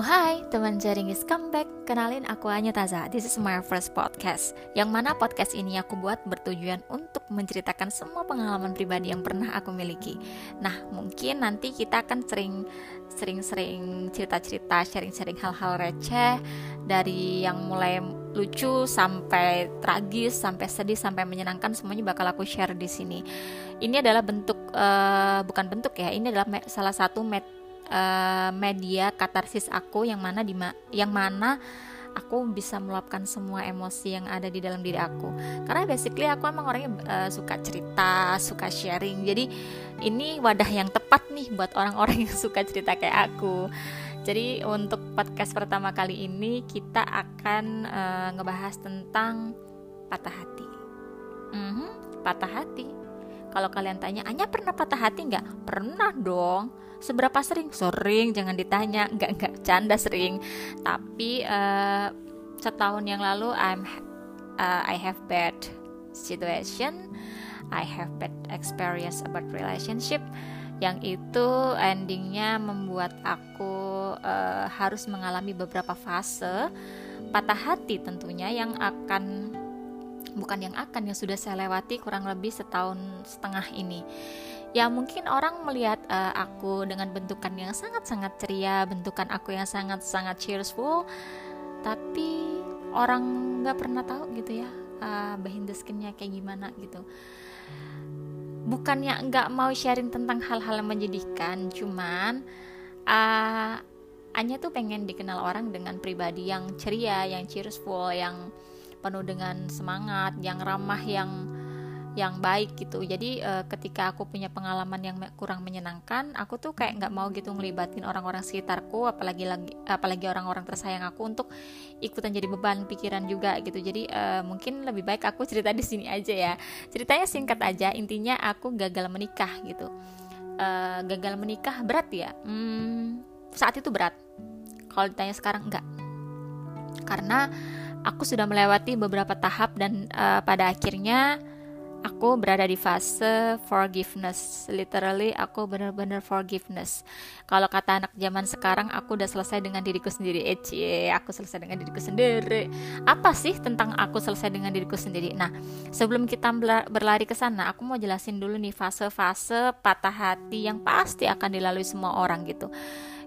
Hai, teman jaringis comeback. Kenalin aku Anya Taza. This is my first podcast. Yang mana podcast ini aku buat bertujuan untuk menceritakan semua pengalaman pribadi yang pernah aku miliki. Nah, mungkin nanti kita akan sering sering-sering cerita-cerita, sharing-sharing hal-hal receh dari yang mulai lucu sampai tragis, sampai sedih, sampai menyenangkan semuanya bakal aku share di sini. Ini adalah bentuk uh, bukan bentuk ya, ini adalah salah satu met uh, media katarsis aku yang mana di yang mana aku bisa meluapkan semua emosi yang ada di dalam diri aku. Karena basically aku emang orangnya uh, suka cerita suka sharing. Jadi ini wadah yang tepat nih buat orang-orang yang suka cerita kayak aku. Jadi untuk podcast pertama kali ini kita akan uh, ngebahas tentang patah hati. Mm -hmm, patah hati. Kalau kalian tanya, Anya pernah patah hati nggak? Pernah dong. Seberapa sering? Sering, jangan ditanya. Nggak nggak canda sering. Tapi uh, setahun yang lalu, I'm uh, I have bad situation. I have bad experience about relationship yang itu endingnya membuat aku uh, harus mengalami beberapa fase patah hati tentunya yang akan bukan yang akan yang sudah saya lewati kurang lebih setahun setengah ini ya mungkin orang melihat uh, aku dengan bentukan yang sangat-sangat ceria bentukan aku yang sangat-sangat cheerful tapi orang nggak pernah tahu gitu ya uh, behind the skinnya kayak gimana gitu. Bukannya nggak mau sharing tentang hal-hal yang menyedihkan cuman uh, Anya tuh pengen dikenal orang dengan pribadi yang ceria, yang cheerful, yang penuh dengan semangat, yang ramah, yang yang baik gitu. Jadi uh, ketika aku punya pengalaman yang kurang menyenangkan, aku tuh kayak nggak mau gitu ngelibatin orang-orang sekitarku, apalagi lagi apalagi orang-orang tersayang aku untuk ikutan jadi beban pikiran juga gitu. Jadi uh, mungkin lebih baik aku cerita di sini aja ya. Ceritanya singkat aja, intinya aku gagal menikah gitu. Uh, gagal menikah berat ya. Hmm, saat itu berat. Kalau ditanya sekarang enggak. Karena aku sudah melewati beberapa tahap dan uh, pada akhirnya aku berada di fase forgiveness. Literally aku benar-benar forgiveness. Kalau kata anak zaman sekarang aku udah selesai dengan diriku sendiri. Ecie, aku selesai dengan diriku sendiri. Apa sih tentang aku selesai dengan diriku sendiri? Nah, sebelum kita berlari ke sana, aku mau jelasin dulu nih fase-fase patah hati yang pasti akan dilalui semua orang gitu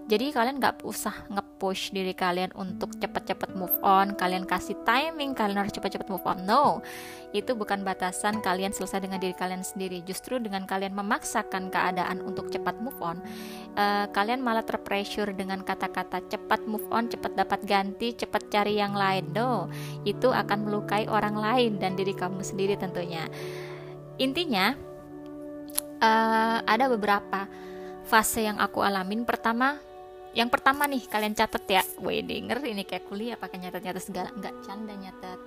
jadi kalian nggak usah nge-push diri kalian untuk cepet-cepet move on. Kalian kasih timing kalian harus cepet-cepet move on. No. Itu bukan batasan kalian selesai dengan diri kalian sendiri. Justru dengan kalian memaksakan keadaan untuk cepat move on uh, kalian malah terpressure dengan kata-kata cepat move on cepat dapat ganti cepat cari yang lain. No. Itu akan melukai orang lain dan diri kamu sendiri tentunya. Intinya uh, ada beberapa fase yang aku alamin. Pertama yang pertama nih kalian catat ya. Wih denger ini kayak kuliah pakai nyatet-nyatet segala. Enggak canda nyatet.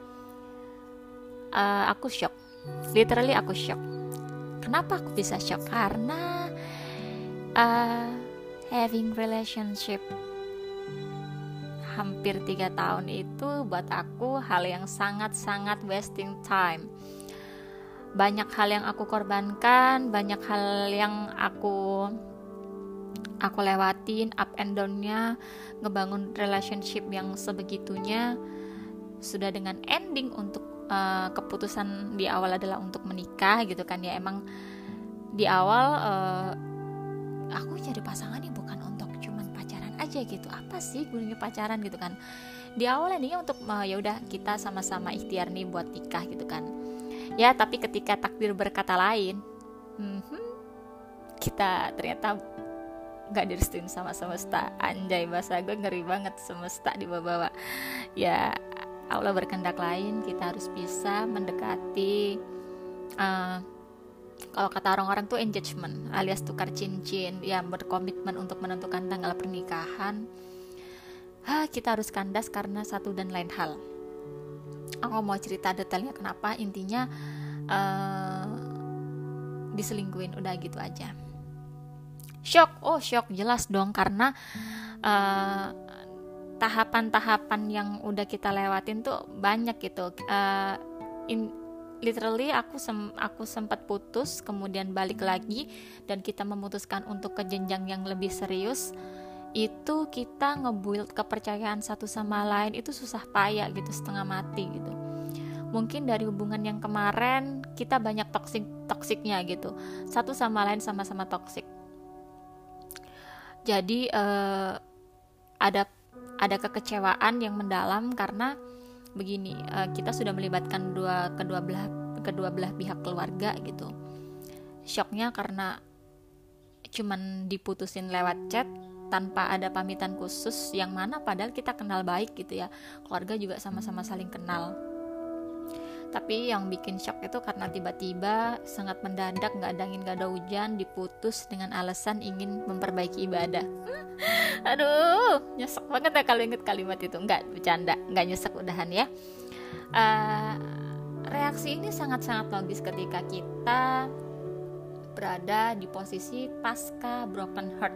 Uh, Aku shock. Literally aku shock. Kenapa aku bisa shock? Karena uh, Having relationship Hampir tiga tahun itu Buat aku hal yang sangat-sangat wasting time. Banyak hal yang aku korbankan Banyak hal yang aku aku lewatin up and downnya ngebangun relationship yang sebegitunya sudah dengan ending untuk uh, keputusan di awal adalah untuk menikah gitu kan ya. Emang di awal uh, aku cari pasangan nih bukan untuk cuman pacaran aja gitu. Apa sih gunanya pacaran gitu kan? Di awal endingnya untuk uh, ya udah kita sama-sama ikhtiar nih buat nikah gitu kan. Ya tapi ketika takdir berkata lain hmm, kita ternyata nggak direstuin sama semesta. Anjay bahasa gue ngeri banget semesta di bawah ya Allah berkendak lain kita harus bisa mendekati uh, kalau kata orang-orang tuh engagement alias tukar cincin yang berkomitmen untuk menentukan tanggal pernikahan. Ha, kita harus kandas karena satu dan lain hal. Aku mau cerita detailnya kenapa intinya uh, diselingkuin udah gitu aja shock. Oh shock. Jelas dong karena tahapan tahapan-tahapan yang udah kita lewatin tuh banyak gitu. Uh, in, literally aku sem aku sempat putus kemudian balik lagi dan kita memutuskan untuk ke jenjang yang lebih serius. Itu kita ngebuild kepercayaan satu sama lain itu susah payah gitu setengah mati gitu. Mungkin dari hubungan yang kemarin kita banyak toksik toksiknya gitu. Satu sama lain sama-sama toksik jadi uh, ada ada kekecewaan yang mendalam karena begini uh, kita sudah melibatkan dua kedua belah kedua belah pihak keluarga gitu. Shocknya karena cuman diputusin lewat chat tanpa ada pamitan khusus yang mana padahal kita kenal baik gitu ya. Keluarga juga sama-sama saling kenal tapi yang bikin shock itu karena tiba-tiba sangat mendadak nggak ada angin nggak ada hujan diputus dengan alasan ingin memperbaiki ibadah. Aduh nyesek banget ya kalau inget kalimat itu. Nggak bercanda nggak nyesek udahan ya. Uh, reaksi ini sangat-sangat logis ketika kita berada di posisi pasca broken heart.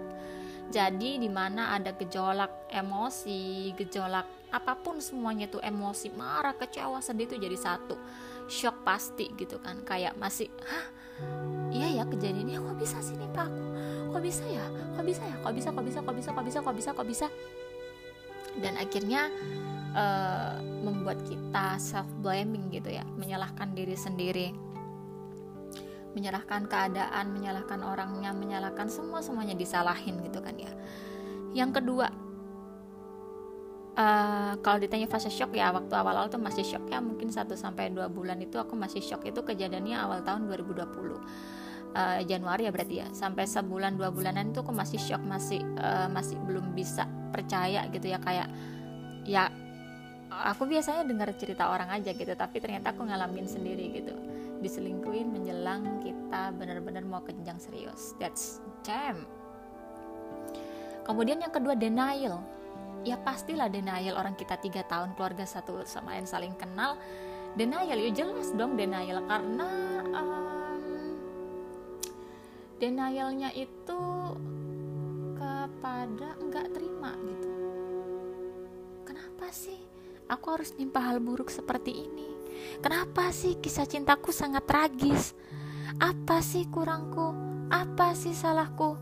Jadi di mana ada gejolak emosi, gejolak apa pun semuanya itu emosi, marah, kecewa, sedih itu jadi satu. Shock pasti gitu kan. Kayak masih, "Hah? Iya ya kejadiannya kok bisa sih nih Pak aku? Kok bisa ya? Kok bisa ya? Kok bisa? Kok bisa? Kok bisa? Kok bisa? Kok bisa? Kok bisa?" Dan akhirnya uh, membuat kita self blaming gitu ya, menyalahkan diri sendiri menyalahkan keadaan, menyalahkan orangnya, menyalahkan semua semuanya disalahin gitu kan ya. Yang kedua, uh, kalau ditanya fase shock ya waktu awal-awal tuh masih shock ya. Mungkin 1 sampai dua bulan itu aku masih shock. Itu kejadiannya awal tahun 2020. Uh, eh, Januari ya berarti ya. Sampai sebulan dua bulanan itu aku masih shock masih uh, masih belum bisa percaya gitu ya. Kayak ya aku biasanya dengar cerita orang aja gitu tapi ternyata aku ngalamin sendiri gitu. Diselingkuin menjelang kita benar-benar mau ke jenjang serius. That's damn kemudian yang kedua denial ya pastilah denial orang kita tiga tahun keluarga satu sama lain saling kenal denial ya jelas dong denial karena um, denialnya itu kepada enggak terima gitu kenapa sih aku harus nimpa hal buruk seperti ini Kenapa sih kisah cintaku sangat tragis? Apa sih kurangku? Apa sih salahku?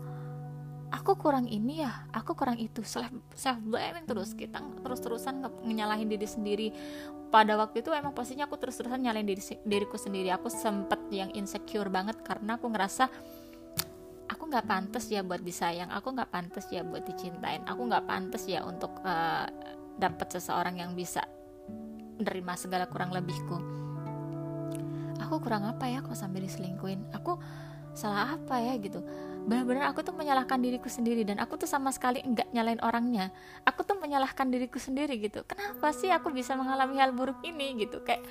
Aku kurang ini ya, aku kurang itu. Self self blaming terus kita terus-terusan nyalahin diri sendiri. Pada waktu itu emang posisinya aku terus-terusan nyalahin diri diriku sendiri. Aku sempet yang insecure banget karena aku ngerasa aku nggak pantas ya buat disayang aku nggak pantas ya buat dicintain aku nggak pantas ya untuk uh, dapat seseorang yang bisa menerima segala kurang lebihku aku kurang apa ya kok sampai diselingkuin aku salah apa ya gitu. Benar-benar aku tuh menyalahkan diriku sendiri dan aku tuh sama sekali enggak nyalain orangnya. Aku tuh menyalahkan diriku sendiri gitu. Kenapa sih aku bisa mengalami hal buruk ini gitu? Kayak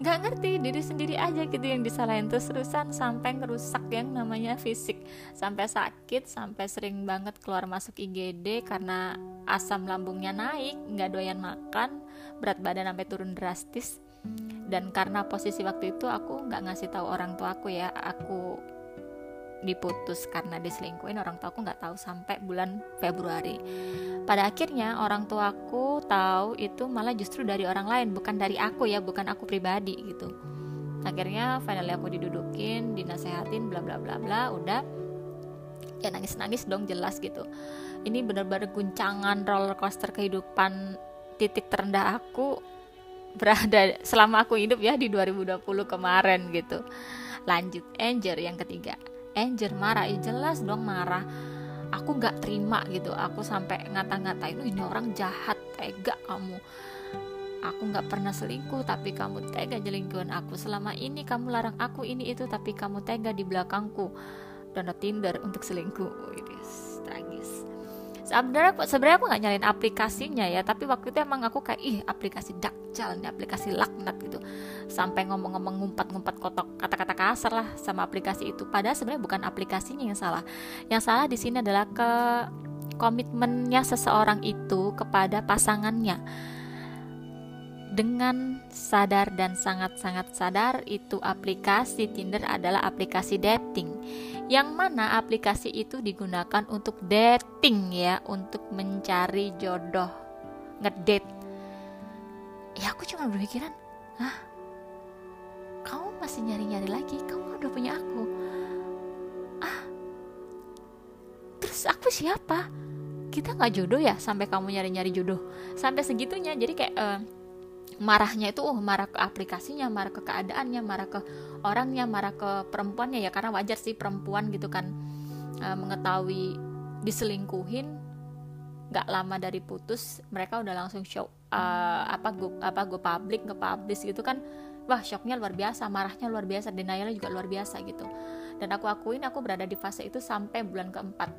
nggak ngerti diri sendiri aja gitu yang disalahin. Terus terusan sampai ngerusak yang namanya fisik. Sampai sakit sampai sering banget keluar masuk IGD karena asam lambungnya naik nggak doyan makan berat badan sampai turun drastis. Dan karena posisi waktu itu aku nggak ngasih tahu orang tua aku ya aku diputus karena diselingkuhin orang tua aku nggak tahu sampai bulan Februari. Pada akhirnya orang tua aku tahu itu malah justru dari orang lain bukan dari aku ya bukan aku pribadi gitu. Akhirnya finally aku didudukin dinasehatin bla bla bla bla udah. Ya nangis nangis dong jelas gitu. Ini benar-benar guncangan roller coaster kehidupan titik terendah aku berada selama aku hidup ya di 2020 kemarin gitu. Lanjut Angel yang ketiga Angel marah. Ya jelas dong marah. Aku nggak terima gitu. Aku sampai ngata-ngatain ini orang jahat tega kamu. Aku nggak pernah selingkuh tapi kamu tega jelingkuhan aku. Selama ini kamu larang aku ini itu tapi kamu tega di belakangku. Download Tinder untuk selingkuh. Ini tragis sebenarnya sebenarnya aku nggak nyalain aplikasinya ya tapi waktu itu emang aku kayak ih aplikasi dakjal nih aplikasi laknat gitu. Sampai ngomong-ngomong ngumpat-ngumpat kotok kata-kata kasar lah sama aplikasi itu. Padahal sebenarnya bukan aplikasinya yang salah. Yang salah di sini adalah ke komitmennya seseorang itu kepada pasangannya dengan sadar dan sangat-sangat sadar itu aplikasi Tinder adalah aplikasi dating. Yang mana aplikasi itu digunakan untuk dating ya untuk mencari jodoh ngedate. Ya aku cuma berpikiran ah kamu masih nyari-nyari lagi? Kamu udah punya aku. Ah terus aku siapa? Kita nggak jodoh ya sampai kamu nyari-nyari jodoh. Sampai segitunya. Jadi kayak uh, marahnya itu oh marah ke aplikasinya marah ke keadaannya marah ke orangnya marah ke perempuannya ya karena wajar sih perempuan gitu kan uh, mengetahui diselingkuhin nggak lama dari putus mereka udah langsung show uh, apa gue apa gue publik nge publish gitu kan wah shocknya luar biasa marahnya luar biasa denialnya juga luar biasa gitu. Dan aku akuin aku berada di fase itu sampai bulan keempat.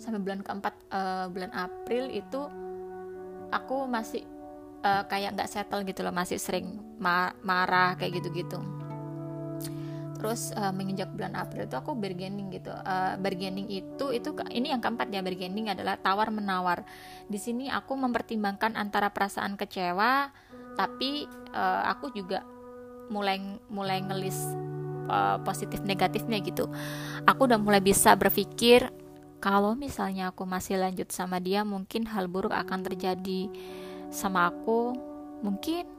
Sampai bulan keempat uh, bulan April itu aku masih uh, kayak nggak settle gitu loh masih sering ma marah kayak gitu-gitu. Terus uh, menginjak bulan April itu aku bargaining gitu. Uh, bargaining itu itu ini yang keempat ya bargaining adalah tawar menawar di sini aku mempertimbangkan antara perasaan kecewa tapi uh, aku juga mulai mulai ngelis uh, positif negatifnya gitu. Aku udah mulai bisa berpikir kalau misalnya aku masih lanjut sama dia mungkin hal buruk akan terjadi sama aku mungkin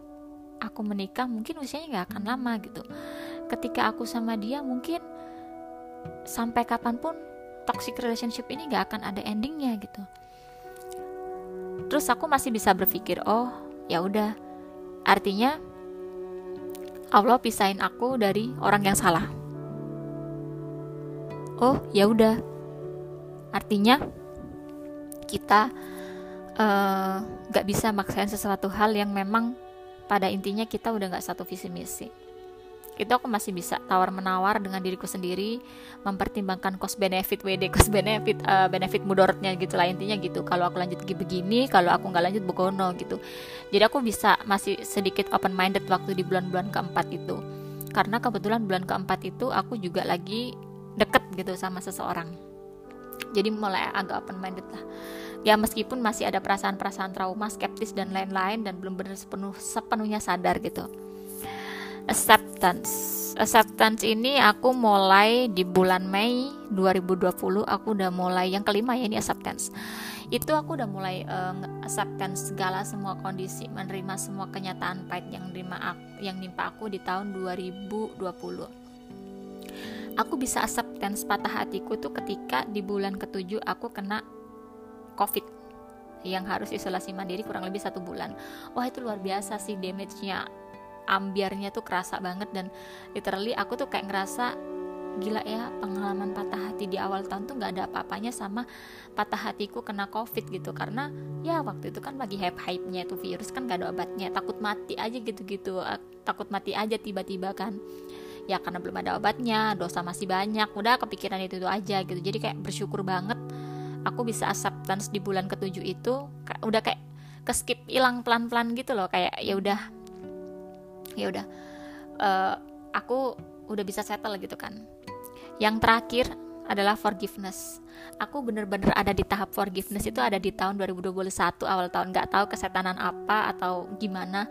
aku menikah mungkin usianya nggak akan lama gitu. Ketika aku sama dia mungkin sampai kapan pun toxic relationship ini nggak akan ada endingnya gitu. Terus aku masih bisa berpikir oh ya udah. Artinya Allah pisahin aku dari orang yang salah. Oh ya udah. Artinya kita nggak uh, bisa maksain sesuatu hal yang memang pada intinya kita udah nggak satu visi misi. Itu aku masih bisa tawar menawar dengan diriku sendiri mempertimbangkan cost benefit WD cost benefit uh, benefit mudorotnya gitu lah. Intinya gitu kalau aku lanjut begini kalau aku nggak lanjut begono gitu. Jadi aku bisa masih sedikit open minded waktu di bulan-bulan keempat itu. Karena kebetulan bulan keempat itu aku juga lagi deket gitu sama seseorang jadi mulai agak open minded lah. Ya meskipun masih ada perasaan-perasaan trauma skeptis dan lain-lain dan belum benar sepenuh sepenuhnya sadar gitu. Acceptance. Acceptance ini aku mulai di bulan Mei 2020 aku udah mulai yang kelima ya ini acceptance. Itu aku udah mulai uh, acceptance segala semua kondisi menerima semua kenyataan pahit yang nerima aku, yang nimpa aku di tahun 2020 aku bisa acceptance patah hatiku tuh ketika di bulan ketujuh aku kena covid yang harus isolasi mandiri kurang lebih satu bulan. Wah itu luar biasa sih damage-nya. Ambiarnya tuh kerasa banget dan literally aku tuh kayak ngerasa gila ya pengalaman patah hati di awal tahun tuh nggak ada apa-apanya sama patah hatiku kena covid gitu. Karena ya waktu itu kan lagi hype hype nya itu virus kan gak ada obatnya. Takut mati aja gitu-gitu takut mati aja tiba-tiba kan ya karena belum ada obatnya dosa masih banyak. Udah kepikiran itu itu aja gitu. Jadi kayak bersyukur banget aku bisa acceptance di bulan ketujuh itu udah kayak ke skip hilang pelan-pelan gitu loh. Kayak ya udah ya udah uh, aku udah bisa settle gitu kan. Yang terakhir adalah forgiveness. Aku bener-bener ada di tahap forgiveness itu ada di tahun 2021 awal tahun. Nggak tahu kesetanan apa atau gimana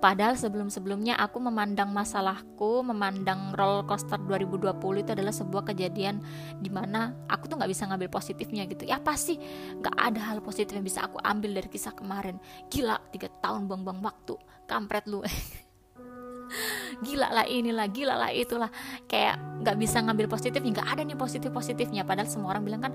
Padahal sebelum-sebelumnya aku memandang masalahku, memandang roller coaster 2020 itu adalah sebuah kejadian di mana aku tuh nggak bisa ngambil positifnya gitu. Ya pasti nggak ada hal positif yang bisa aku ambil dari kisah kemarin. Gila, tiga tahun buang-buang waktu, kampret lu. gila lah inilah gila lah itulah. Kayak nggak bisa ngambil positif nggak ada nih positif positifnya padahal semua orang bilang kan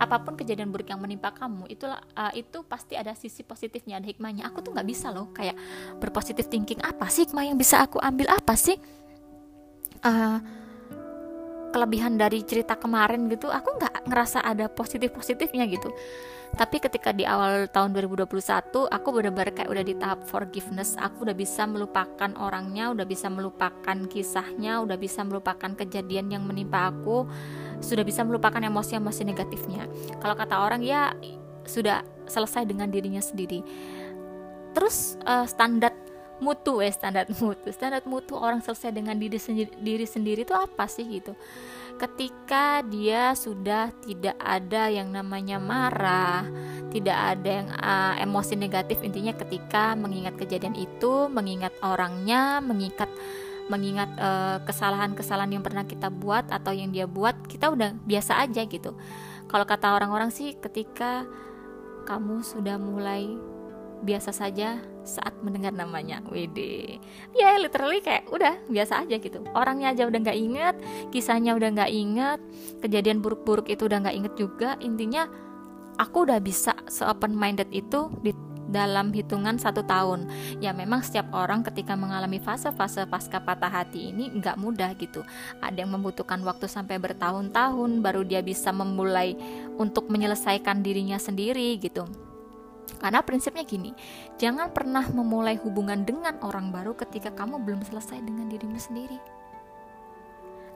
apa pun kejadian buruk yang menimpa kamu itulah uh, itu pasti ada sisi positifnya ada hikmahnya. Aku tuh nggak bisa loh kayak berpositif thinking apa sih hikmah yang bisa aku ambil apa sih? Uh, kelebihan dari cerita kemarin gitu aku nggak ngerasa ada positif positifnya gitu. Tapi ketika di awal tahun 2021 aku benar-benar kayak udah di tahap forgiveness. Aku udah bisa melupakan orangnya udah bisa melupakan kisahnya udah bisa melupakan kejadian yang menimpa aku sudah bisa melupakan emosi-emosi negatifnya. Kalau kata orang ya sudah selesai dengan dirinya sendiri. Terus uh, standar mutu eh standar mutu standar mutu orang selesai dengan diri sendiri diri sendiri itu apa sih gitu ketika dia sudah tidak ada yang namanya marah, tidak ada yang uh, emosi negatif intinya ketika mengingat kejadian itu, mengingat orangnya, mengingat mengingat kesalahan kesalahan-kesalahan yang pernah kita buat atau yang dia buat, kita udah biasa aja gitu. Kalau kata orang-orang sih ketika kamu sudah mulai biasa saja saat mendengar namanya WD ya literally kayak udah biasa aja gitu. Orangnya aja udah nggak inget kisahnya udah nggak inget kejadian buruk-buruk itu udah nggak inget juga. Intinya aku udah bisa se open minded itu di dalam hitungan satu tahun. Ya memang setiap orang ketika mengalami fase-fase pasca patah hati ini nggak mudah gitu. Ada yang membutuhkan waktu sampai bertahun-tahun baru dia bisa memulai untuk menyelesaikan dirinya sendiri gitu karena prinsipnya gini, jangan pernah memulai hubungan dengan orang baru ketika kamu belum selesai dengan dirimu sendiri.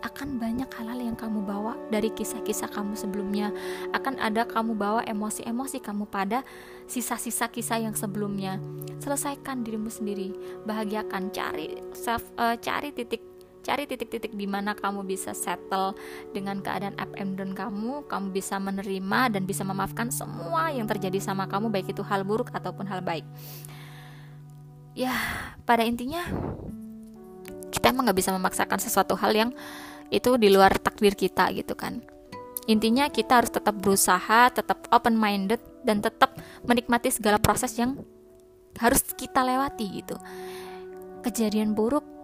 Akan banyak hal-hal yang kamu bawa dari kisah-kisah kamu sebelumnya. Akan ada kamu bawa emosi-emosi kamu pada sisa-sisa kisah yang sebelumnya. Selesaikan dirimu sendiri. Bahagiakan. Cari self uh, cari titik cari titik-titik di mana kamu bisa settle dengan keadaan up and down kamu kamu bisa menerima dan bisa memaafkan semua yang terjadi sama kamu baik itu hal buruk ataupun hal baik. Ya pada intinya kita emang nggak bisa memaksakan sesuatu hal yang itu di luar takdir kita gitu kan. Intinya kita harus tetap berusaha tetap open minded dan tetap menikmati segala proses yang harus kita lewati gitu. Kejadian buruk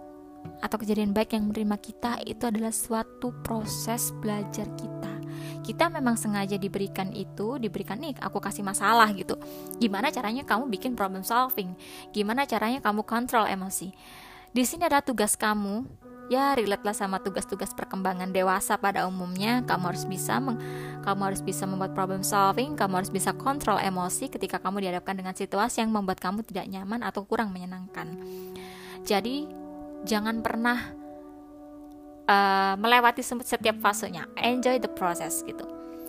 atau kejadian baik yang menerima kita itu adalah suatu proses belajar kita. Kita memang sengaja diberikan itu diberikan nih aku kasih masalah gitu. Gimana caranya kamu bikin problem solving? Gimana caranya kamu kontrol emosi? Di sini ada tugas kamu. Ya relate lah sama tugas-tugas perkembangan dewasa pada umumnya. Kamu harus bisa meng, kamu harus bisa membuat problem solving kamu harus bisa kontrol emosi ketika kamu dihadapkan dengan situasi yang membuat kamu tidak nyaman atau kurang menyenangkan. Jadi jangan pernah uh, melewati setiap fasenya. Enjoy the process gitu.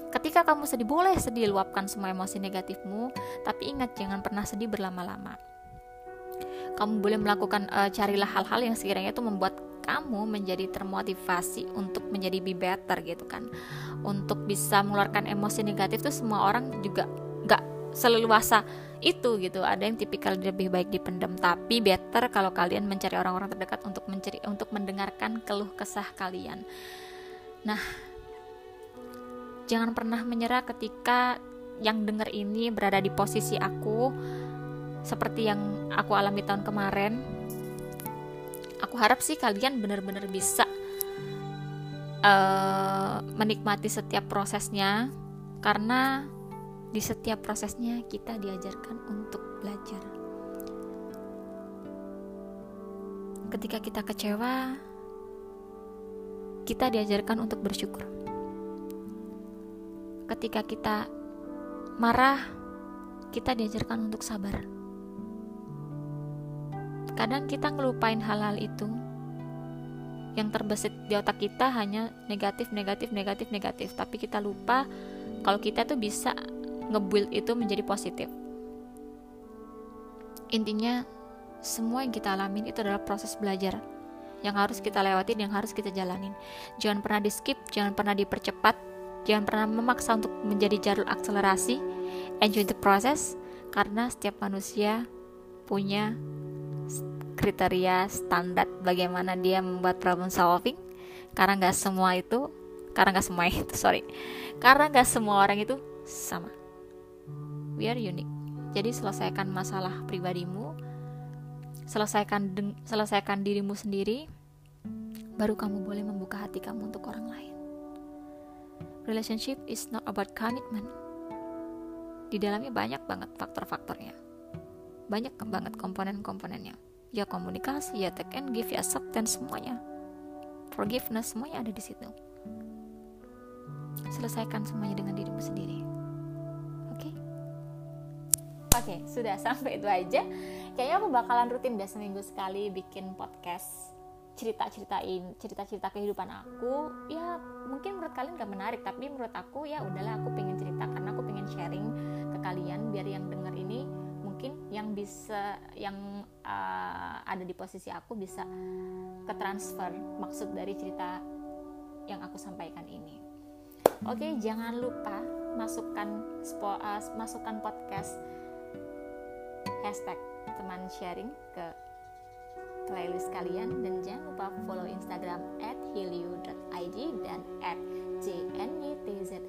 Ketika kamu sedih boleh sedih luapkan semua emosi negatifmu tapi ingat jangan pernah sedih berlama-lama. Kamu boleh melakukan uh, carilah hal-hal yang sekiranya itu membuat kamu menjadi termotivasi untuk menjadi be better gitu kan. Untuk bisa mengeluarkan emosi negatif tuh semua orang juga nggak seleluasa itu gitu. Ada yang tipikal lebih baik dipendam tapi better kalau kalian mencari orang-orang terdekat untuk mencari untuk mendengarkan keluh kesah kalian. Nah jangan pernah menyerah ketika yang dengar ini berada di posisi aku seperti yang aku alami tahun kemarin. Aku harap sih kalian benar-benar bisa uh, menikmati setiap prosesnya karena di setiap prosesnya kita diajarkan untuk belajar. Ketika kita kecewa, kita diajarkan untuk bersyukur. Ketika kita marah, kita diajarkan untuk sabar Kadang kita ngelupain hal-hal itu yang terbesit di otak kita hanya negatif, negatif, negatif, negatif. Tapi kita lupa kalau kita tuh bisa ngebuild itu menjadi positif. Intinya semua yang kita alamin itu adalah proses belajar yang harus kita lewatin, yang harus kita jalanin. Jangan pernah di skip, jangan pernah dipercepat, jangan pernah memaksa untuk menjadi jalur akselerasi. Enjoy the process karena setiap manusia punya kriteria standar bagaimana dia membuat problem solving karena nggak semua itu karena nggak semua itu sorry karena nggak semua orang itu sama we are unique. Jadi selesaikan masalah pribadimu selesaikan selesaikan dirimu sendiri baru kamu boleh membuka hati kamu untuk orang lain. Relationship is not about commitment. Di dalamnya banyak banget faktor-faktornya. Banyak banget komponen-komponennya ya komunikasi ya take and give ya acceptance semuanya. Forgiveness semuanya ada di situ. Selesaikan semuanya dengan dirimu sendiri? Oke okay, sudah sampai itu aja kayaknya aku bakalan rutin deh seminggu sekali bikin podcast cerita ceritain cerita cerita kehidupan aku ya mungkin menurut kalian gak menarik tapi menurut aku ya udahlah aku pengen cerita karena aku pengen sharing ke kalian biar yang denger ini mungkin yang bisa yang uh, ada di posisi aku bisa ke transfer maksud dari cerita yang aku sampaikan ini. Oke, okay, jangan lupa masukkan spo, uh, masukkan podcast hashtag teman sharing ke playlist kalian dan jangan lupa follow Instagram at dan at jnytzhl.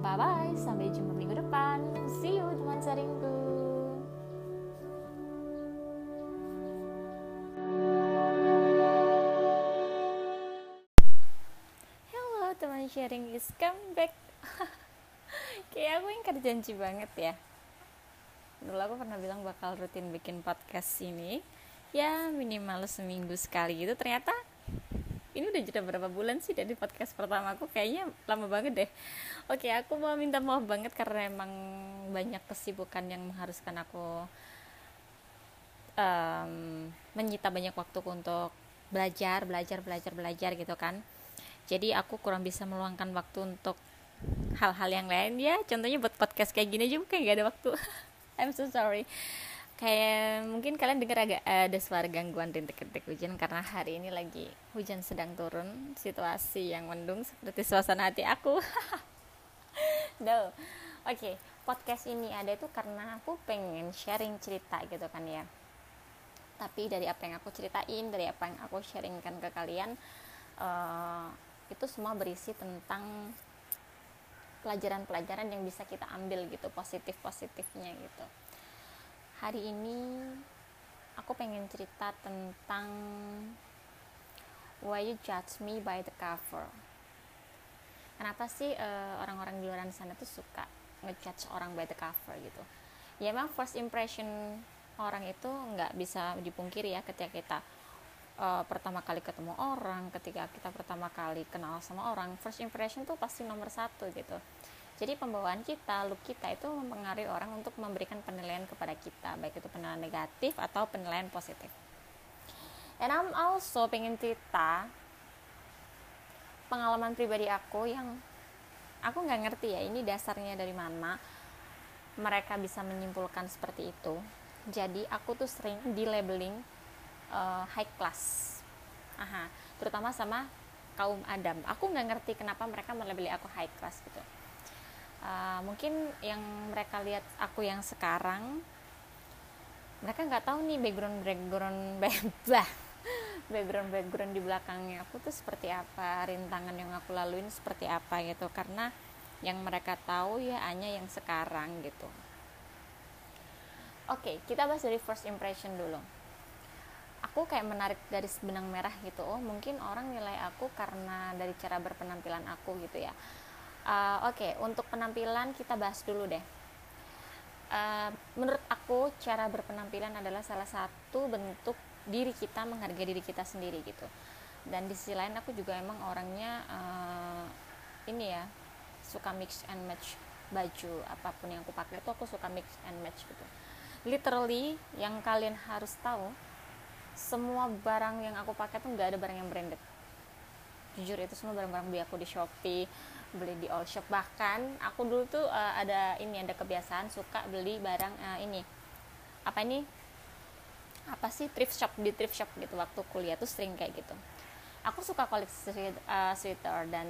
Bye bye, sampai jumpa minggu depan. See you teman sharingku. Hello teman sharing is come back. kayak aku ingkar janji banget ya dulu aku pernah bilang bakal rutin bikin podcast ini ya minimal seminggu sekali gitu. Ternyata ini udah jeda berapa bulan sih dari podcast pertama aku? Kayaknya lama banget deh. Oke aku mau minta maaf banget karena emang banyak kesibukan yang mengharuskan aku um, menyita banyak waktu untuk belajar belajar belajar belajar gitu kan. Jadi aku kurang bisa meluangkan waktu untuk hal-hal yang lain. Ya contohnya buat podcast kayak gini juga kayak gak ada waktu I'm so sorry. Kayak mungkin kalian dengar agak ada suara gangguan rintik-rintik hujan karena hari ini lagi hujan sedang turun. Situasi yang mendung seperti suasana hati aku. Do oke okay, podcast ini ada itu karena aku pengen sharing cerita gitu kan ya. Tapi dari apa yang aku ceritain dari apa yang aku sharingkan ke kalian uh, itu semua berisi tentang pelajaran-pelajaran yang bisa kita ambil gitu positif-positifnya gitu. Hari ini aku pengen cerita tentang why you judge me by the cover. Kenapa sih uh, orang-orang di luar sana tuh suka ngejudge orang by the cover gitu? Ya emang first impression orang itu nggak bisa dipungkiri ya ketika kita uh, pertama kali ketemu orang ketika kita pertama kali kenal sama orang first impression tuh pasti nomor satu gitu jadi pembawaan kita, look kita itu mempengaruhi orang untuk memberikan penilaian kepada kita, baik itu penilaian negatif atau penilaian positif. And I'm also pengen cerita pengalaman pribadi aku yang aku nggak ngerti ya ini dasarnya dari mana mereka bisa menyimpulkan seperti itu. Jadi aku tuh sering di labeling uh, high class, Aha, terutama sama kaum Adam. Aku nggak ngerti kenapa mereka melabeli aku high class gitu. Uh, mungkin yang mereka lihat aku yang sekarang mereka nggak tahu nih background background bah background background di belakangnya aku tuh seperti apa rintangan yang aku laluin seperti apa gitu. Karena yang mereka tahu ya hanya yang sekarang gitu. Oke okay, kita bahas dari first impression dulu aku kayak menarik dari benang merah gitu. Oh mungkin orang nilai aku karena dari cara berpenampilan aku gitu ya. Uh, oke okay, untuk penampilan kita bahas dulu deh. Uh, menurut aku cara berpenampilan adalah salah satu bentuk diri kita menghargai diri kita sendiri gitu. Dan di sisi lain aku juga emang orangnya uh, ini ya suka mix and match baju apa pun yang aku pakai itu aku suka mix and match gitu. Literally yang kalian harus tahu semua barang yang aku pakai tuh nggak ada barang yang branded. Jujur itu semua barang-barang beli aku di shopee beli di all shop. Bahkan aku dulu tuh uh, ada ini ada kebiasaan suka beli barang uh, ini. Apa ini? Apa sih? Thrift shop di thrift shop gitu waktu kuliah tuh sering kayak gitu. Aku suka koleksi uh, sweater dan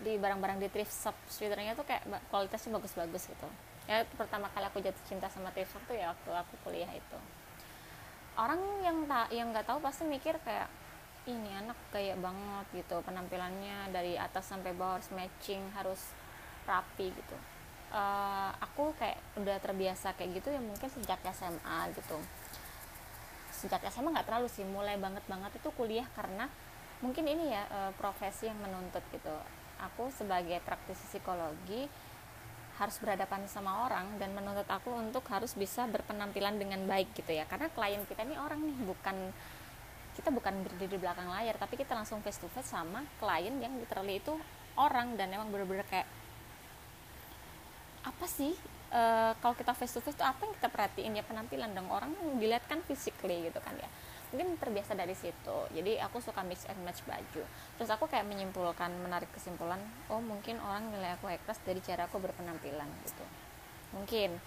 di barang-barang di thrift shop sweaternya tuh kayak kualitasnya bagus-bagus gitu. Ya pertama kali aku jatuh cinta sama thrift shop tuh ya waktu aku kuliah itu orang yang tak yang nggak tahu pasti mikir kayak ini anak kayak banget gitu penampilannya dari atas sampai bawah harus matching harus rapi gitu. Uh, aku kayak udah terbiasa kayak gitu ya mungkin sejak SMA gitu. Sejak SMA nggak terlalu sih mulai banget banget itu kuliah karena mungkin ini ya uh, profesi yang menuntut gitu. Aku sebagai praktisi psikologi harus berhadapan sama orang dan menuntut harus bisa berpenampilan dengan baik gitu ya. Karena klien kita ini orang nih bukan kita bukan berdiri di belakang layar tapi kita langsung face to face sama klien yang literally itu orang dan emang bener-bener kayak apa sih uh, kalau kita face to face itu apa yang kita perhatiin ya penampilan dong? Orang yang dilihat kan physically gitu kan ya. Mungkin terbiasa dari situ. Jadi aku suka mix and match baju. Terus aku kayak menyimpulkan menarik kesimpulan oh mungkin orang nilai aku ikhlas dari cara aku berpenampilan gitu. Mungkin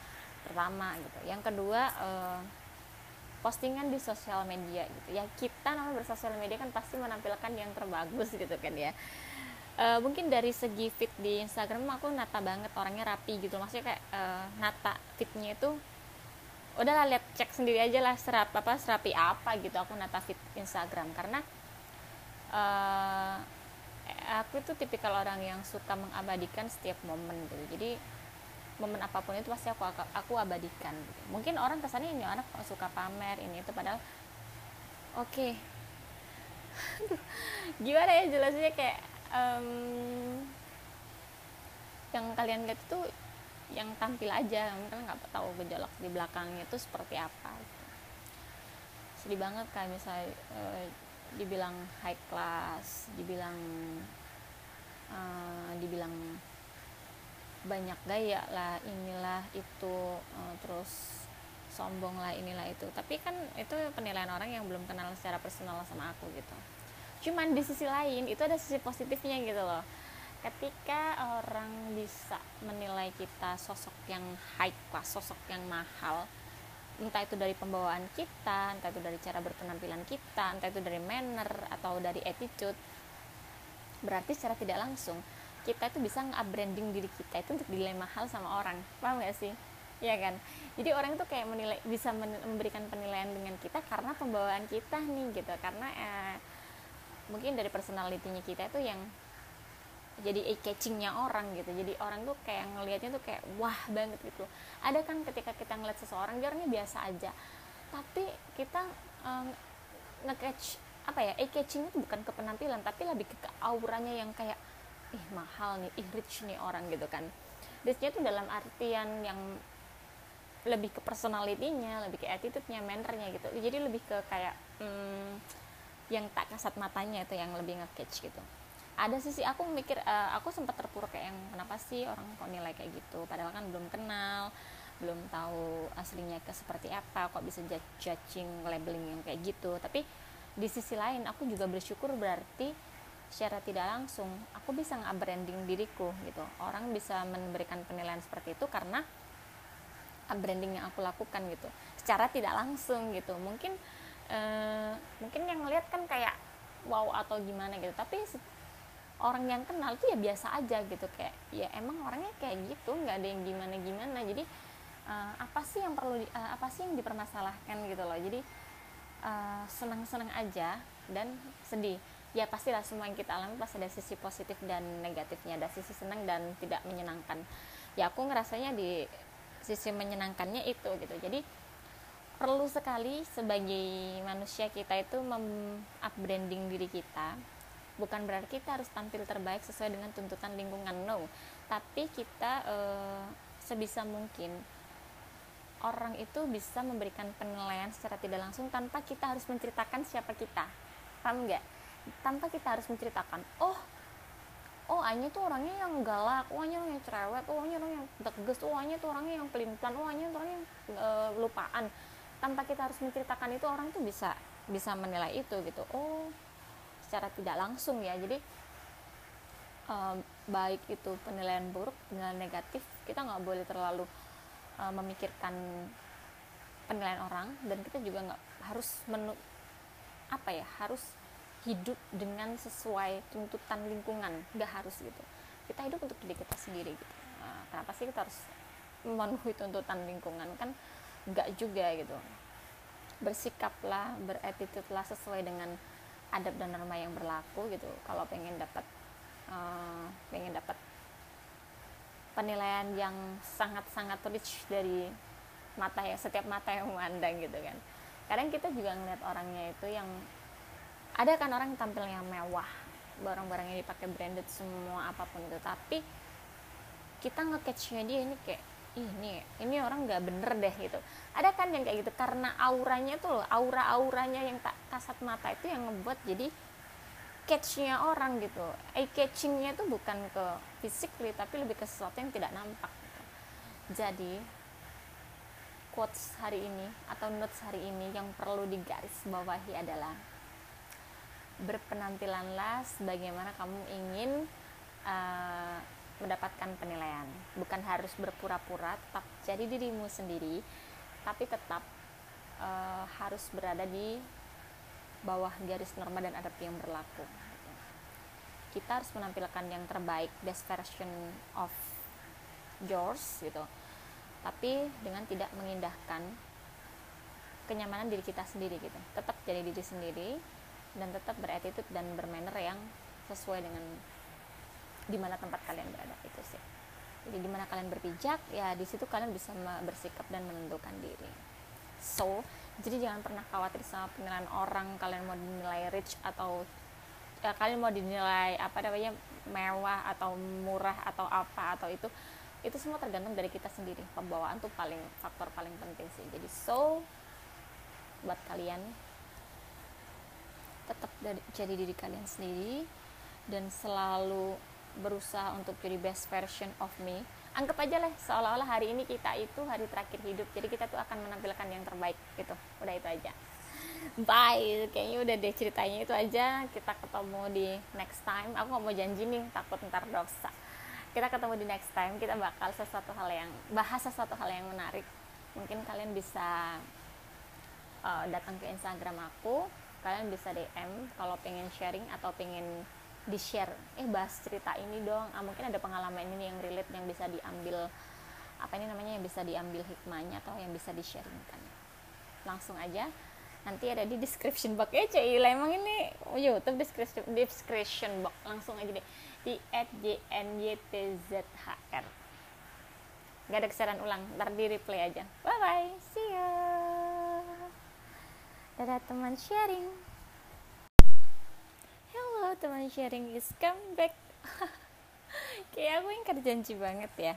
pertama gitu. Yang kedua uh, postingan di sosial media gitu. Ya kita namanya bersosial media kan pasti menampilkan yang terbagus gitu kan ya. Uh, mungkin dari segi fit di Instagram aku nata banget orangnya rapi gitu. Maksudnya kayak uh, nata fitnya itu udahlah lihat cek sendiri aja lah serap apa serapi apa gitu aku nata fit Instagram. Karena uh, aku itu tipikal orang yang suka mengabadikan setiap momen gitu. Jadi momen apa pun itu pasti aku aku abadikan gitu. mungkin orang kesannya ini anak suka pamer ini itu padahal oke okay. gimana ya jelasnya kayak um, yang kalian lihat itu yang tampil aja kalian nggak tahu gejolak di belakangnya itu seperti apa gitu. sedih banget kayak misalnya e, dibilang high class dibilang e, dibilang banyak gaya lah inilah itu e, terus sombong lah inilah itu. Tapi kan itu penilaian orang yang belum kenal secara personal sama aku gitu. Cuman di sisi lain itu ada sisi positifnya gitu loh. Ketika orang bisa menilai kita sosok yang high class sosok yang mahal entah itu dari pembawaan kita entah itu dari cara berpenampilan kita entah itu dari manner atau dari attitude berarti secara tidak langsung kita itu bisa nge-branding diri kita itu untuk dinilai mahal sama orang. Paham gak sih? Ya kan? Jadi orang itu kayak menilai bisa memberikan penilaian dengan kita karena pembawaan kita nih gitu. Karena eh, mungkin dari personalitinya kita itu yang jadi eye catchingnya orang gitu. Jadi orang tuh kayak ngelihatnya tuh kayak wah banget gitu. Ada kan ketika kita ngeliat seseorang dia orangnya biasa aja. Tapi kita um, nge-catch apa ya eye catching itu bukan ke penampilan tapi lebih ke auranya yang kayak ih mahal nih ih rich nih orang gitu kan. Richnya itu dalam artian yang lebih ke personalitinya lebih ke attitude-nya mannernya gitu. Jadi lebih ke kayak hmm, yang tak kasat matanya itu yang lebih nge-catch gitu. Ada sisi aku mikir uh, aku sempat terpuruk kayak yang kenapa sih orang kok nilai kayak gitu? Padahal kan belum kenal belum tahu aslinya ke seperti apa kok bisa judging labeling yang kayak gitu. Tapi di sisi lain aku juga bersyukur berarti secara tidak langsung aku bisa nge-branding diriku gitu. Orang bisa memberikan penilaian seperti itu karena branding yang aku lakukan gitu. Secara tidak langsung gitu. Mungkin uh, mungkin yang ngeliat kan kayak wow atau gimana gitu. Tapi orang yang kenal tuh ya biasa aja gitu. Kayak ya emang orangnya kayak gitu nggak ada yang gimana gimana jadi uh, apa sih yang perlu uh, apa sih yang dipermasalahkan gitu loh. Jadi uh, senang-senang aja dan sedih ya pastilah semua yang kita alami pasti ada sisi positif dan negatifnya ada sisi senang dan tidak menyenangkan. Ya aku ngerasanya di sisi menyenangkannya itu gitu. Jadi perlu sekali sebagai manusia kita itu mem upbranding diri kita. Bukan berarti kita harus tampil terbaik sesuai dengan tuntutan lingkungan no. Tapi kita e, sebisa mungkin orang itu bisa memberikan penilaian secara tidak langsung tanpa kita harus menceritakan siapa kita. Paham nggak tanpa kita harus menceritakan oh oh Anya tuh orangnya yang galak oh Anya orangnya cerewet oh Anya orangnya yang tegas oh Anya tuh orangnya yang pelin pelan oh Anya tuh orangnya yang e, lupaan. Tanpa kita harus menceritakan itu orang tuh bisa bisa menilai itu gitu. Oh secara tidak langsung ya. Jadi uh, baik itu penilaian buruk penilaian negatif kita nggak boleh terlalu uh, memikirkan penilaian orang dan kita juga nggak harus menu apa ya harus hidup dengan sesuai tuntutan lingkungan nggak harus gitu. Kita hidup untuk diri kita sendiri gitu. Uh, kenapa sih kita harus memenuhi tuntutan lingkungan? Kan nggak juga gitu. Bersikaplah beretitude lah sesuai dengan adab dan norma yang berlaku gitu. Kalau pengen dapat uh, pengen dapat penilaian yang sangat-sangat rich dari mata ya setiap mata yang memandang gitu kan. Kadang kita juga ngeliat orangnya itu yang ada kan orang yang mewah barang-barangnya dipakai branded semua apa pun itu. Tapi kita ngecatchnya dia ini kayak ini ini orang nggak bener deh gitu. Ada kan yang kayak gitu karena auranya tuh loh aura-auranya yang tak kasat mata itu yang ngebuat jadi catchnya orang gitu. Eye catchingnya tuh bukan ke physically tapi lebih ke sesuatu yang tidak nampak gitu. jadi quotes hari ini atau notes hari ini yang perlu digaris bawahi adalah berpenampilanlah sebagaimana kamu ingin uh, mendapatkan penilaian. Bukan harus berpura-pura tetap jadi dirimu sendiri tapi tetap uh, harus berada di bawah garis norma dan adab yang berlaku. Kita harus menampilkan yang terbaik best version of yours gitu. Tapi dengan tidak mengindahkan kenyamanan diri kita sendiri gitu. Tetap jadi diri sendiri dan tetap beretitude dan bermanner yang sesuai dengan di mana tempat kalian berada itu sih. Jadi di mana kalian berpijak ya di situ kalian bisa bersikap dan menentukan diri. So jadi jangan pernah khawatir sama penilaian orang kalian mau dinilai rich atau ya, kalian mau dinilai apa namanya mewah atau murah atau apa atau itu itu semua tergantung dari kita sendiri. Pembawaan tuh paling faktor paling penting sih. Jadi so buat kalian tetap jadi diri kalian sendiri dan selalu berusaha untuk jadi best version of me. Anggap aja lah seolah-olah hari ini kita itu hari terakhir hidup jadi kita tuh akan menampilkan yang terbaik gitu. Udah itu aja. Bye. Kayaknya udah deh ceritanya itu aja. Kita ketemu di next time. Aku mau janji nih takut ntar dosa. Kita ketemu di next time. Kita bakal sesuatu hal yang bahas sesuatu hal yang menarik. Mungkin kalian bisa uh, datang ke Instagram aku kalian bisa DM kalau pengen sharing atau pengen di share eh bahas cerita ini dong. Ah, mungkin ada pengalaman ini yang relate yang bisa diambil apa ini namanya yang bisa diambil hikmahnya atau yang bisa di sharingkan langsung aja. Nanti ada di description box. Ya Cila emang ini YouTube description description box. Langsung aja deh. Di @jnytzhr gak ada kesalahan ulang. Ntar di replay aja. Bye bye see ya dadah teman sharing. Hello teman sharing is come back. Kayak aku yang janji banget ya.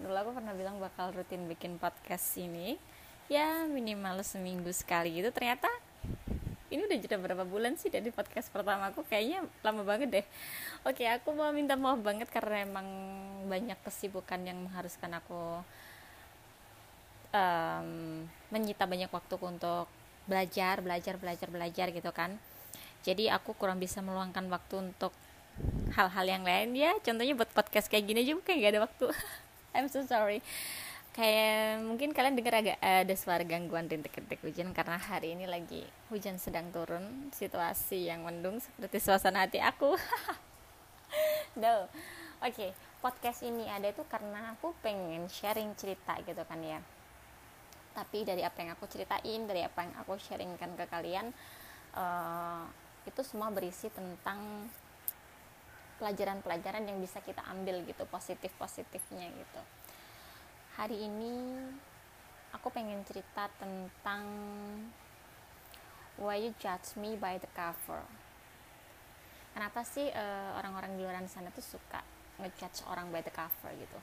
Dulu aku pernah bilang bakal rutin bikin podcast ini. Ya minimal seminggu sekali gitu. Ternyata ini udah jeda berapa bulan sih dari podcast pertama aku? Kayaknya lama banget deh. Oke aku mau minta maaf banget karena emang banyak kesibukan yang mengharuskan aku um, menyita banyak waktu untuk belajar belajar belajar belajar gitu kan. Jadi aku kurang bisa meluangkan waktu untuk hal-hal yang lain. Ya contohnya buat podcast kayak gini juga kayak gak ada waktu. I'm so sorry. Kayak mungkin kalian dengar agak ada suara gangguan rintik-rintik hujan karena hari ini lagi hujan sedang turun. Situasi yang mendung seperti suasana hati aku. No. Oke okay, podcast ini ada itu karena aku pengen sharing cerita gitu kan ya tapi dari apa yang aku ceritain dari apa yang aku sharingkan ke kalian uh, itu semua berisi tentang pelajaran-pelajaran yang bisa kita ambil gitu positif positifnya gitu. Hari ini aku pengen cerita tentang why you judge me by the cover. Kenapa sih uh, orang-orang di luar sana tuh suka ngejudge orang by the cover gitu?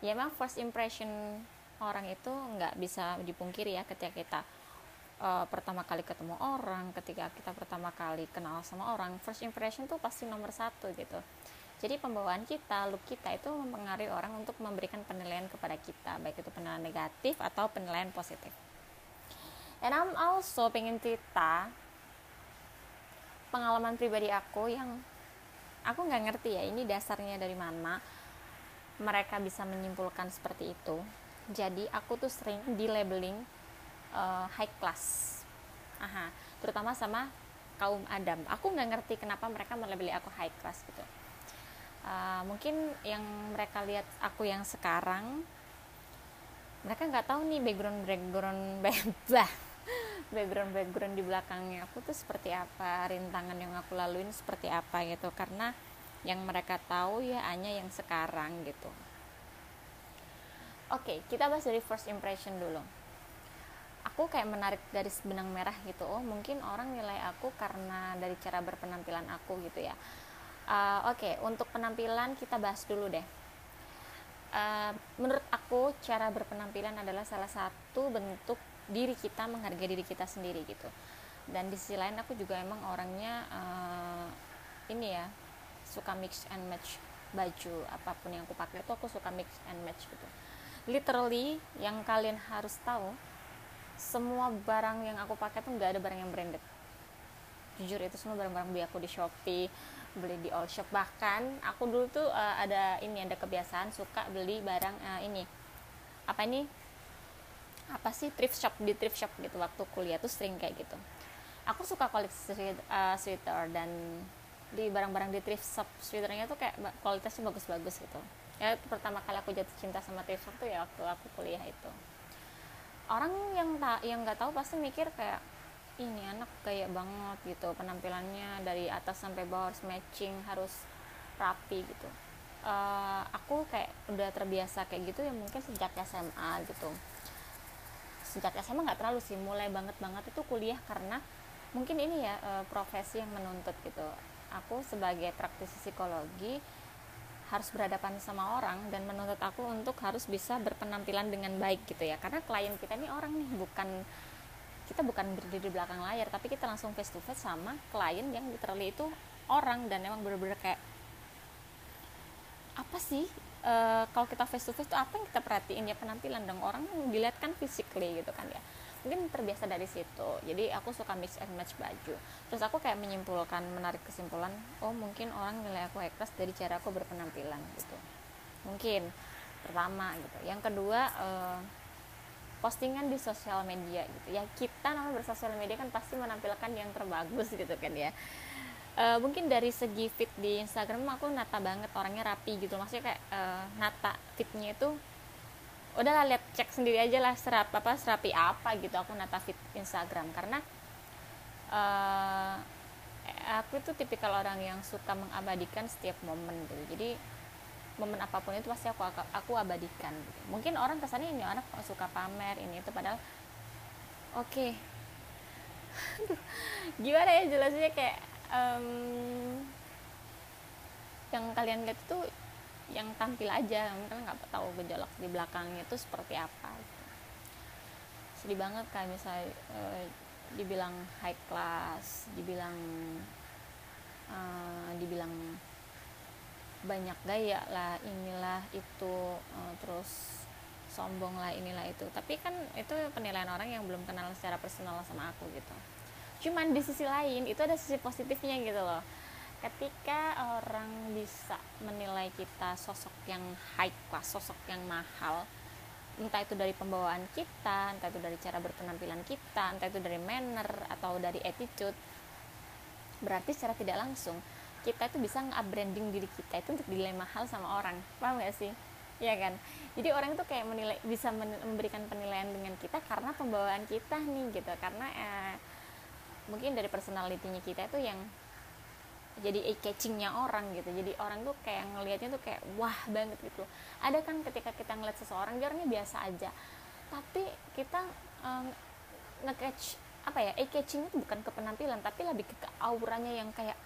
Ya emang first impression orang itu nggak bisa dipungkiri ya ketika kita uh, pertama kali ketemu orang ketika kita pertama kali kenal sama orang first impression tuh pasti nomor satu gitu jadi pembawaan kita, look kita itu mempengaruhi orang untuk memberikan penilaian kepada kita, baik itu penilaian negatif atau penilaian positif. And I'm also pengen cerita pengalaman pribadi aku yang aku nggak ngerti ya ini dasarnya dari mana mereka bisa menyimpulkan seperti itu. Jadi aku tuh sering di labeling uh, high class, aha, terutama sama kaum Adam. Aku nggak ngerti kenapa mereka melabeli aku high class gitu. Uh, mungkin yang mereka lihat aku yang sekarang mereka nggak tahu nih background background bah background background di belakangnya aku tuh seperti apa rintangan yang aku laluin seperti apa gitu. Karena yang mereka tahu ya hanya yang sekarang gitu okay, kita bahas dari first impression dulu. Aku kayak menarik dari benang merah gitu. Oh mungkin orang nilai aku karena dari cara berpenampilan aku gitu ya. Uh, oke okay, untuk penampilan kita bahas dulu deh. Uh, menurut aku cara berpenampilan adalah salah satu bentuk diri kita menghargai diri kita sendiri gitu. Dan di sisi lain aku juga emang orangnya uh, ini ya suka mix and match baju apa pun yang aku pakai itu aku suka mix and match gitu literally yang kalian harus tahu semua barang yang aku pakai tuh nggak ada barang yang branded. Jujur itu semua barang-barang beli aku di shopee beli di all shop. Bahkan aku dulu tuh uh, ada ini ada kebiasaan suka beli barang uh, ini. Apa ini? Apa sih? Thrift shop di thrift shop gitu waktu kuliah tuh sering kayak gitu. Aku suka koleksi uh, sweater dan di barang-barang di thrift shop sweaternya tuh kayak kualitasnya bagus-bagus gitu ya pertama kali aku jatuh cinta sama shop tuh ya waktu aku kuliah itu. Orang yang tak yang nggak tahu pasti mikir kayak ini anak kayak banget gitu. Penampilannya dari atas sampai bawah harus matching harus rapi gitu. Uh, aku kayak udah terbiasa kayak gitu ya mungkin sejak SMA gitu. Sejak SMA nggak terlalu sih mulai banget banget itu kuliah karena mungkin ini ya uh, profesi yang menuntut gitu. Aku sebagai praktisi psikologi harus berhadapan sama orang dan menuntut aku untuk harus bisa berpenampilan dengan baik gitu ya. Karena klien kita ini orang nih bukan kita bukan berdiri di belakang layar tapi kita langsung face to face sama klien yang literally itu orang dan emang bener-bener kayak apa sih e, kalau kita face to face itu apa yang kita perhatiin ya penampilan dong. Orang dilihat kan physically gitu kan ya mungkin terbiasa dari situ. Jadi aku suka mix and match baju. Terus aku kayak menyimpulkan menarik kesimpulan oh mungkin orang nilai aku ikhlas dari cara aku berpenampilan gitu. Mungkin. Pertama gitu. Yang kedua uh, postingan di sosial media gitu. Ya kita namanya bersosial media kan pasti menampilkan yang terbagus gitu kan ya. Uh, mungkin dari segi fit di Instagram aku nata banget orangnya rapi gitu. Maksudnya kayak uh, nata fitnya itu udahlah lihat cek sendiri aja lah serap apa serapi apa gitu aku nata fit Instagram karena uh, aku itu tipikal orang yang suka mengabadikan setiap momen gitu jadi momen apa pun itu pasti aku aku abadikan gitu. mungkin orang kesannya ini anak suka pamer ini itu padahal oke okay. gimana ya jelasnya kayak um, yang kalian lihat itu yang tampil aja kan nggak tahu gejolak di belakangnya itu seperti apa gitu. sedih banget kayak misalnya e, dibilang high class dibilang e, dibilang banyak gaya lah inilah itu e, terus sombong lah inilah itu. Tapi kan itu penilaian orang yang belum kenal secara personal sama aku gitu. Cuman di sisi lain itu ada sisi positifnya gitu loh ketika orang bisa menilai kita sosok yang high class, sosok yang mahal, entah itu dari pembawaan kita, entah itu dari cara berpenampilan kita, entah itu dari manner atau dari attitude, berarti secara tidak langsung kita itu bisa nge-branding diri kita itu untuk dinilai mahal sama orang, paham gak sih? Iya kan? Jadi orang itu kayak menilai bisa memberikan penilaian dengan kita karena pembawaan kita nih gitu, karena eh, mungkin dari personalitinya kita itu yang jadi eye catchingnya orang gitu. Jadi orang tuh kayak ngelihatnya tuh kayak wah banget gitu. Ada kan ketika kita ngeliat seseorang dia orangnya biasa aja. Tapi kita um, nge-catch apa ya eye catching itu bukan ke penampilan tapi lebih ke, ke auranya yang kayak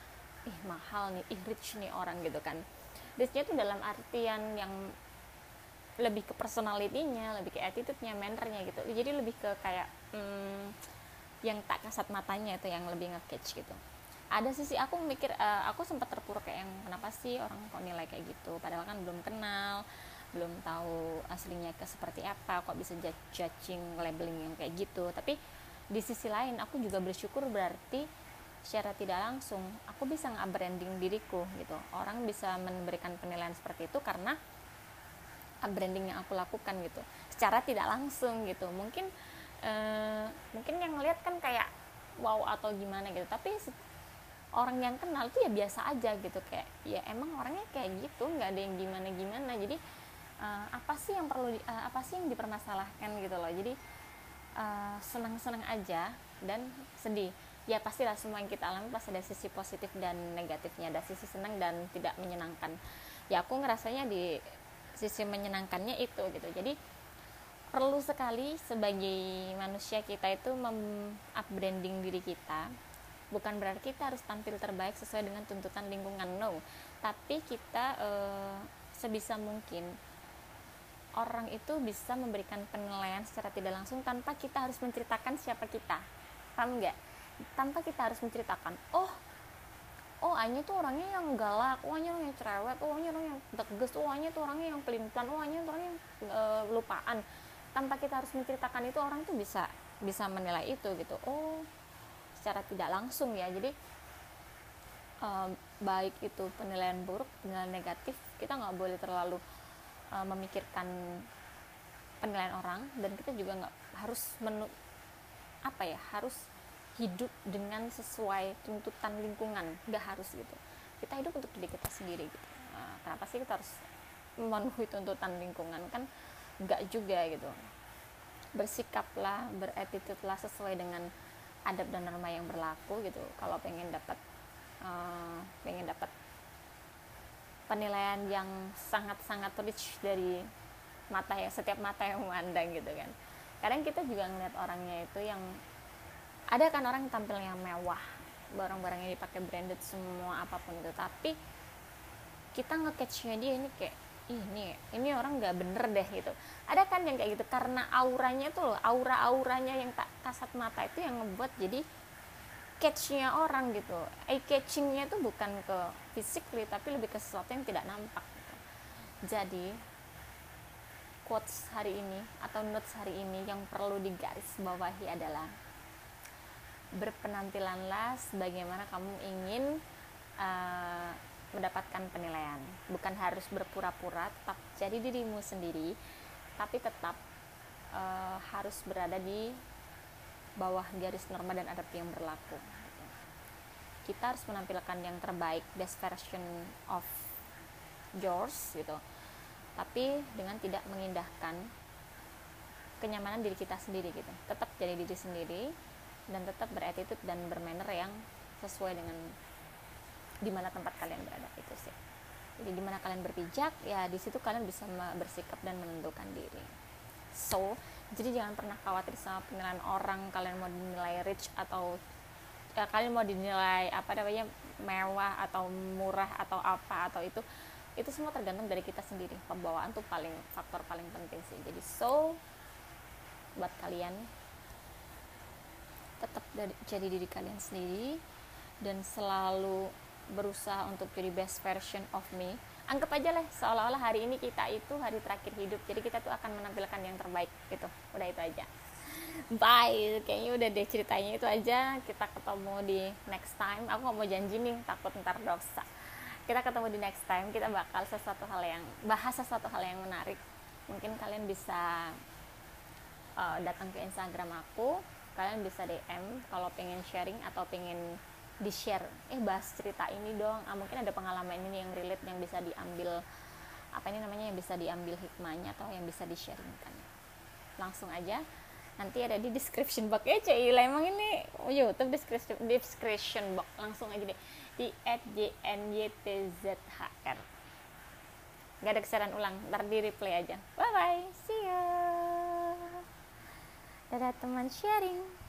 ih mahal nih ih rich nih orang gitu kan. Richnya itu dalam artian yang lebih ke personalitinya lebih ke attitude-nya mannernya gitu. Jadi lebih ke kayak hmm, yang tak kasat matanya itu yang lebih nge-catch gitu ada sisi aku mikir uh, aku sempat terpuruk kayak yang kenapa sih orang kok nilai kayak gitu? Padahal kan belum kenal belum tahu aslinya ke seperti apa kok bisa judging labeling yang kayak gitu. Tapi di sisi lain aku juga bersyukur berarti secara tidak langsung aku bisa nge-branding diriku gitu. Orang bisa memberikan penilaian seperti itu karena branding yang aku lakukan gitu. Secara tidak langsung gitu. Mungkin uh, mungkin yang ngeliat kan kayak wow atau gimana gitu. Tapi orang yang kenal tuh ya biasa aja gitu. Kayak ya emang orangnya kayak gitu nggak ada yang gimana gimana jadi uh, apa sih yang perlu uh, apa sih yang dipermasalahkan gitu loh. Jadi uh, senang-senang aja dan sedih. Ya pastilah semua yang kita alami pasti ada sisi positif dan negatifnya ada sisi senang dan tidak menyenangkan. Ya aku ngerasanya di sisi menyenangkannya itu gitu. Jadi perlu sekali sebagai manusia kita itu mem upbranding diri kita bukan berarti kita harus tampil terbaik sesuai dengan tuntutan lingkungan no tapi kita e, sebisa mungkin orang itu bisa memberikan penilaian secara tidak langsung tanpa kita harus menceritakan siapa kita paham nggak tanpa kita harus menceritakan oh oh Anya tuh orangnya yang galak, oh Anya orangnya cerewet, oh Anya orangnya yang tegas, oh Anya tuh orangnya yang pelin oh Anya tuh orangnya yang e, lupaan. Tanpa kita harus menceritakan itu orang tuh bisa bisa menilai itu gitu. Oh, secara tidak langsung ya. Jadi uh, baik itu penilaian buruk penilaian negatif kita nggak boleh terlalu uh, memikirkan penilaian orang dan kita juga nggak harus menu apa ya harus hidup dengan sesuai tuntutan lingkungan nggak harus gitu. Kita hidup untuk diri kita sendiri gitu. Nah, kenapa sih kita harus memenuhi tuntutan lingkungan? Kan nggak juga gitu. Bersikaplah beretitude lah sesuai dengan adab dan norma yang berlaku gitu. Kalau pengen dapat uh, pengen dapat penilaian yang sangat-sangat rich dari mata ya setiap mata yang memandang gitu kan. Kadang kita juga ngeliat orangnya itu yang ada kan orang yang tampilnya mewah barang-barang yang dipakai branded semua apa pun itu. Tapi kita ngecatchnya dia ini kayak ini ini orang nggak bener deh gitu ada kan yang kayak gitu karena auranya tuh loh aura-auranya yang tak kasat mata itu yang ngebuat jadi catchnya orang gitu eye catchingnya tuh bukan ke physically tapi lebih ke sesuatu yang tidak nampak gitu. jadi quotes hari ini atau notes hari ini yang perlu digaris bawahi adalah berpenampilanlah sebagaimana kamu ingin uh, mendapatkan penilaian. Bukan harus berpura-pura tetap jadi dirimu sendiri tapi tetap uh, harus berada di bawah garis norma dan adab yang berlaku. Kita harus menampilkan yang terbaik best version of yours gitu. Tapi dengan tidak mengindahkan kenyamanan diri kita sendiri gitu. Tetap jadi diri sendiri dan tetap beretitude dan bermanner yang sesuai dengan di mana tempat kalian berada itu sih. Jadi di mana kalian berpijak ya di situ kalian bisa bersikap dan menentukan diri. So jadi jangan pernah khawatir sama penilaian orang kalian mau dinilai rich atau ya, kalian mau dinilai apa namanya mewah atau murah atau apa atau itu itu semua tergantung dari kita sendiri. Pembawaan tuh paling faktor paling penting sih. Jadi so buat kalian tetap dari, jadi diri kalian sendiri dan selalu berusaha untuk jadi best version of me. Anggap aja lah seolah-olah hari ini kita itu hari terakhir hidup. Jadi kita tuh akan menampilkan yang terbaik gitu. Udah itu aja. Bye. Kayaknya udah deh ceritanya itu aja. Kita ketemu di next time. Aku gak mau janji nih takut ntar dosa. Kita ketemu di next time. Kita bakal sesuatu hal yang bahas sesuatu hal yang menarik. Mungkin kalian bisa uh, datang ke Instagram aku. Kalian bisa DM kalau pengen sharing atau pengen di share eh bahas cerita ini dong. Ah, mungkin ada pengalaman ini yang relate yang bisa diambil apa ini namanya yang bisa diambil hikmahnya atau yang bisa di sharingkan langsung aja. Nanti ada di description box. Ya cuy emang ini YouTube description description box. Langsung aja deh. Di @jnytzhr nggak ada kesalahan ulang. Ntar di replay aja. Bye bye see ya. Dadah teman sharing